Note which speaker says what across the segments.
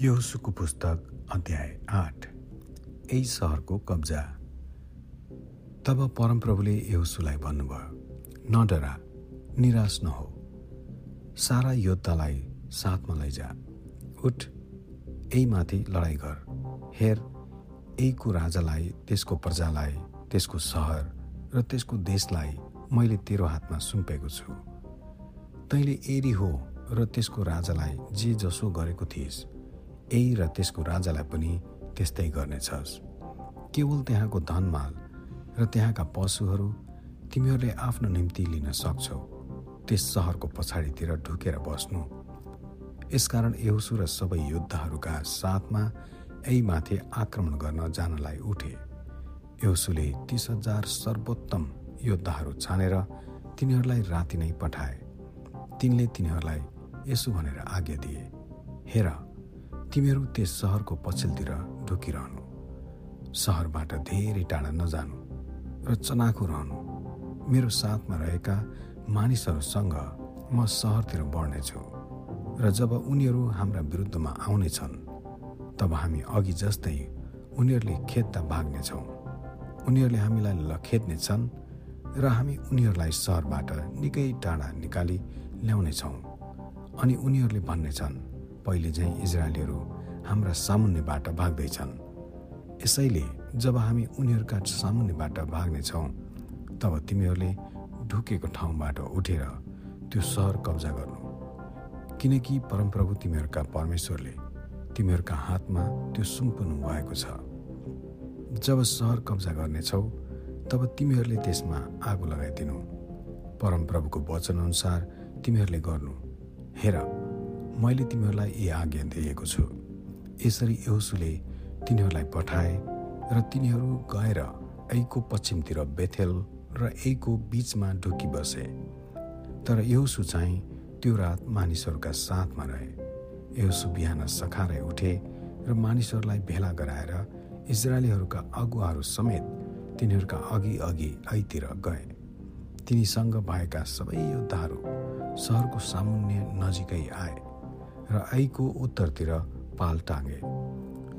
Speaker 1: यहोसुको पुस्तक अध्याय आठ। यही सहरको कब्जा। तब परमप्रभुले यहोसुलाई भन्नुभयो न डरा निराश नहो। सारा योद्धालाई साथमा लैजा। उठ यही माथि लडाइँ गर। हेर यहीको राजालाई त्यसको प्रजालाई त्यसको सहर र त्यसको देशलाई मैले तेरो हातमा सुम्पेको छु। तैँले एरी हो र त्यसको राजालाई जे जसो गरेको थिइस् यही र त्यसको राजालाई पनि त्यस्तै गर्नेछस्। केवल त्यहाँको धनमाल र त्यहाँका पशुहरू तिमीहरूले आफ्नो निम्ति लिन सक्छौ। त्यस सहरको पछाडितिर ढुकेर बस्नु। यसकारण एउसु र सबै योद्धाहरूका साथमा यही माथि आक्रमण गर्न जानलाई उठे। एउसुले तिस हजार सर्वोत्तम योद्धाहरू छानेर तिनीहरूलाई राति नै पठाए। तिनले तिनीहरूलाई यसो भनेर आज्ञा दिए हेर तिमीहरू त्यस सहरको पछिल्तिर ढुकिरहनु। सहरबाट धेरै टाढा नजानु र चनाखो रहनु। मेरो साथमा रहेका मानिसहरूसँग म सहरतिर बढ्नेछु र जब उनीहरू हाम्रा विरुद्धमा आउनेछन् तब हामी अघि जस्तै उनीहरूले खेद्दा भाग्नेछौँ। उनीहरूले हामीलाई लखेद्नेछन् र हामी उनीहरूलाई सहरबाट निकै टाढा निकाली ल्याउनेछौँ। अनि उनीहरूले भन्नेछन् पहिले चाहिँ इजरायलीहरू हाम्रा सामुन्नेबाट भाग्दैछन्। यसैले जब हामी उनीहरूका सामुन्नेबाट भाग्नेछौँ तब तिमीहरूले ढुकेको ठाउँबाट उठेर त्यो सहर कब्जा गर्नु। किनकि परमप्रभु तिमीहरूका परमेश्वरले तिमीहरूका हातमा त्यो सुम्पनु भएको छ। जब सहर कब्जा गर्नेछौ तब तिमीहरूले त्यसमा आगो लगाइदिनु। परमप्रभुको वचनअनुसार तिमीहरूले गर्नु। हेर मैले तिमीहरूलाई यी आज्ञा दिएको छु। यसरी यहोसुले तिनीहरूलाई पठाए र तिनीहरू गएर ऐको पश्चिमतिर बेथेल र ऐको बिचमा ढुकी बसे। तर यहोसु चाहिँ त्यो रात मानिसहरूका साथमा रहे। यहोसु बिहान सखारै उठे र मानिसहरूलाई भेला गराएर इजरायलीहरूका अगुवाहरू समेत तिनीहरूका अघि अघि ऐतिर गए। तिनीसँग भएका सबै योद्धाहरू सहरको सामुन्य नजिकै आए। र ऐको उत्तरतिर पाल टाँगे।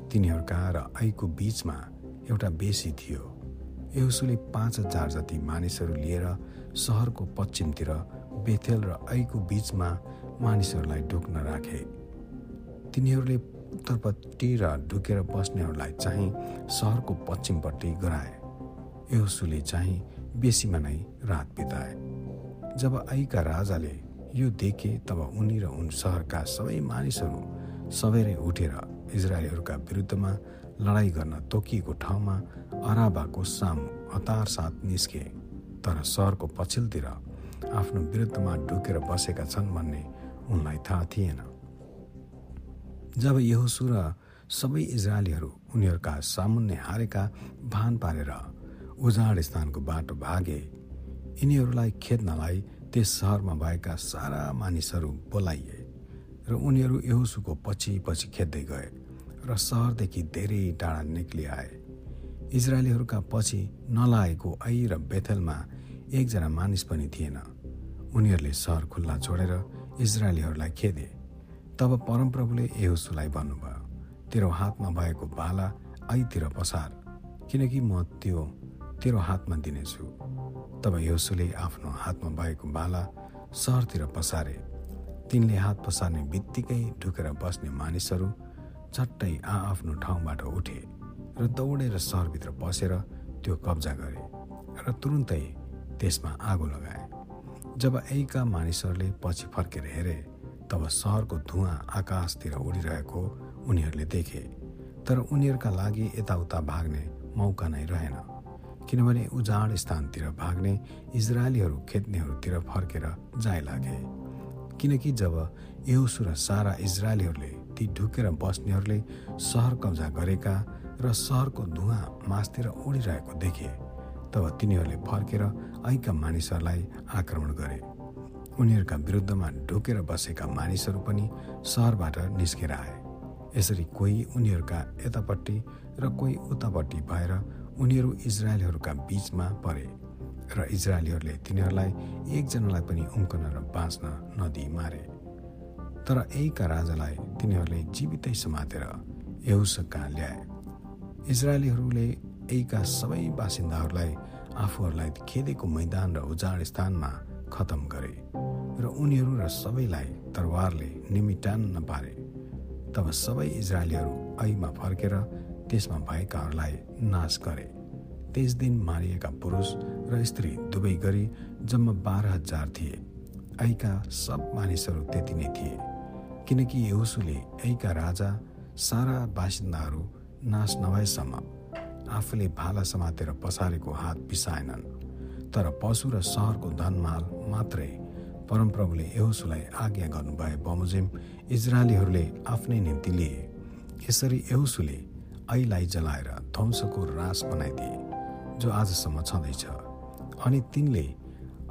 Speaker 1: तिनीहरूका र ऐको बिचमा एउटा बेसी थियो। यहुसुले पाँच हजार जति मानिसहरू लिएर सहरको पश्चिमतिर बेथेल र ऐको बिचमा मानिसहरूलाई ढुक्न राखे। तिनीहरूले उत्तरपट्टि र ढुकेर बस्नेहरूलाई चाहिँ सहरको पश्चिमपट्टि गराए। यहुसुले चाहिँ बेसीमा नै रात बिताए। जब ऐका राजाले यो देखे तब उनी र उन सहरका सबै मानिसहरू सबैले उठेर इजरायलीहरूका विरुद्धमा लडाइँ गर्न तोकिएको ठाउँमा अराबाको सामु हतार साथ निस्के तर सहरको पछिल्तिर आफ्नो विरुद्धमा ढुकेर बसेका छन् भन्ने उनलाई थाहा थिएन। जब यहोसु र सबै इजरायलीहरू उनीहरूका सामुन्ने हारेका भान पारेर उजाड स्थानको बाटो भागे यिनीहरूलाई खेद्नलाई त्यस सहरमा भएका सारा मानिसहरू बोलाइए र उनीहरू यहुसुको पछि पछि खेद्दै गए र सहरदेखि धेरै टाढा निक्लि आए। इजरायलीहरूका पछि नलागेको ऐ र बेथेलमा एकजना मानिस पनि थिएन। उनीहरूले सहर खुल्ला छोडेर इजरायलीहरूलाई खेदे। तब परमप्रभुले यहुसुलाई भन्नुभयो तेरो हातमा भएको भाला ऐतिर पसार किनकि म त्यो तेरो हातमा दिनेछु। तब योसुले आफ्नो हातमा भएको बाला सहरतिर पसारे। तिनले हात पसार्ने बित्तिकै ढुकेर बस्ने मानिसहरू झट्टै आआफ्नो ठाउँबाट उठे र दौडेर सहरभित्र बसेर त्यो कब्जा गरे र तुरुन्तै त्यसमा आगो लगाए। जब एका मानिसहरूले पछि फर्केर हेरे तब सहरको धुवा आकाशतिर उडिरहेको उनीहरूले देखे। तर उनीहरूका लागि यताउता भाग्ने मौका नै रहेन। किनभने उजाड स्थानतिर भाग्ने इजरायलीहरू खेद्नेहरूतिर फर्केर जाय लागे। किनकि जब एउसु र सारा इजरायलीहरूले ती ढुकेर बस्नेहरूले सहर कब्जा गरेका र सहरको धुवा मासतिर उडिरहेको देखे तब तिनीहरूले फर्केर ऐका मानिसहरूलाई आक्रमण गरे। उनीहरूका विरुद्धमा ढुकेर बसेका मानिसहरू पनि सहरबाट निस्केर आए। यसरी कोही उनीहरूका यतापट्टि र कोही उतापट्टि भएर उनीहरू इजरायलीहरूका बीचमा परे र इजरायलीहरूले तिनीहरूलाई एकजनालाई पनि उम्कन र बाँच्न नदिई मारे। तर एका राजालाई तिनीहरूले जीवितै समातेर कहाँ ल्याए। इजरायलीहरूले एका सबै बासिन्दाहरूलाई आफूहरूलाई खेलेको मैदान र उजाड स्थानमा खतम गरे र उनीहरू र सबैलाई तरवारले निमिटान्न पारे। तब सबै इजरायलीहरू ऐमा फर्केर त्यसमा भएकाहरूलाई नाश गरे। त्यस दिन मारिएका पुरुष र स्त्री दुवै गरी जम्मा बाह्र हजार थिए। ऐका सब मानिसहरू त्यति नै थिए। किनकि यहुसुले ऐका राजा सारा बासिन्दाहरू नाश नभएसम्म आफूले भाला समातेर पसारेको हात पिसाएनन्। तर पशु र सहरको धनमाल मात्रै परमप्रभुले यहोसुलाई आज्ञा गर्नुभए बमोजिम इजरायलीहरूले आफ्नै निम्ति लिए। यसरी यहोसुले ऐलाई जलाएर ध्वंसको रास बनाइदिए जो आजसम्म छँदैछ। अनि तिनले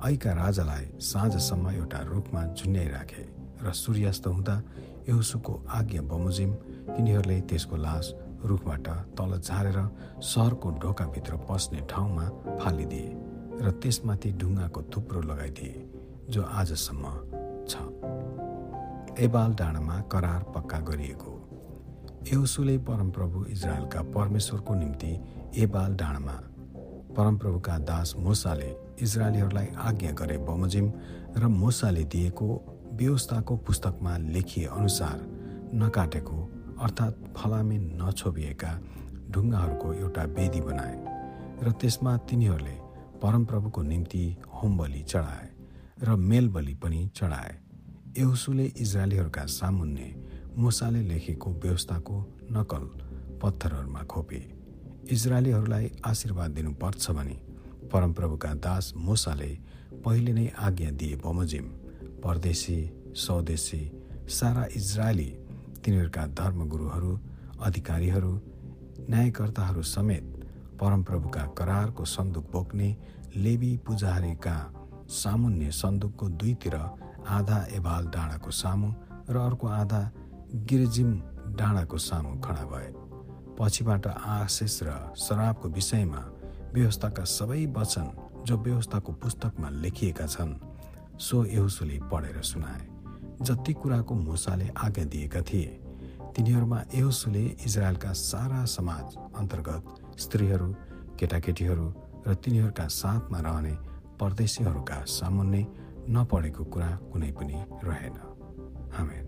Speaker 1: ऐका राजालाई साँझसम्म एउटा रुखमा झुन्ड्याइराखे र सूर्यास्त हुँदा यहोसुको आज्ञा बमोजिम तिनीहरूले त्यसको लास रुखबाट तल झारेर सहरको ढोकाभित्र पस्ने ठाउँमा फालिदिए र त्यसमाथि ढुङ्गाको थुप्रो लगाइदिए जो आजसम्म छ। एबाल डाँडामा करार पक्का गरिएको। एउसुले परमप्रभु इजरायलका परमेश्वरको निम्ति एबाल डाँडामा परमप्रभुका दास मोसाले इजरायलीहरूलाई आज्ञा गरे बमोजिम र मोसाले दिएको व्यवस्थाको पुस्तकमा लेखिए अनुसार नकाटेको अर्थात् फलामे नछोबिएका ढुङ्गाहरूको एउटा वेदी बनाए र त्यसमा तिनीहरूले परमप्रभुको निम्ति होम बलि चढाए र मेलबली पनि चढाए। एउसुले इजरायलीहरूका सामुन्ने मुसाले लेखेको व्यवस्थाको नकल पत्थरहरूमा खोपे। इजरायलीहरूलाई आशीर्वाद दिनुपर्छ भने परमप्रभुका दास मुसाले पहिले नै आज्ञा दिए बमोजिम परदेशी स्वदेशी सारा इजरायली तिनीहरूका धर्मगुरुहरू अधिकारीहरू न्यायकर्ताहरू समेत परमप्रभुका करारको सन्दुक बोक्ने लेबी पुजारीका सामुन्ने सन्दुकको दुईतिर आधा एभाल डाँडाको सामु र अर्को आधा गिरजिम डाँडाको सामु खडा भए। पछिबाट आशिष र शराबको विषयमा व्यवस्थाका सबै वचन जो व्यवस्थाको पुस्तकमा लेखिएका छन् सो यहुसुले पढेर सुनाए। जति कुराको मुसाले आज्ञा दिएका थिए तिनीहरूमा यहुसुले इजरायलका सारा समाज अन्तर्गत स्त्रीहरू केटाकेटीहरू र तिनीहरूका साथमा रहने परदेशीहरूका सामुन्ने नपढेको कुरा कुनै पनि रहेन। हामी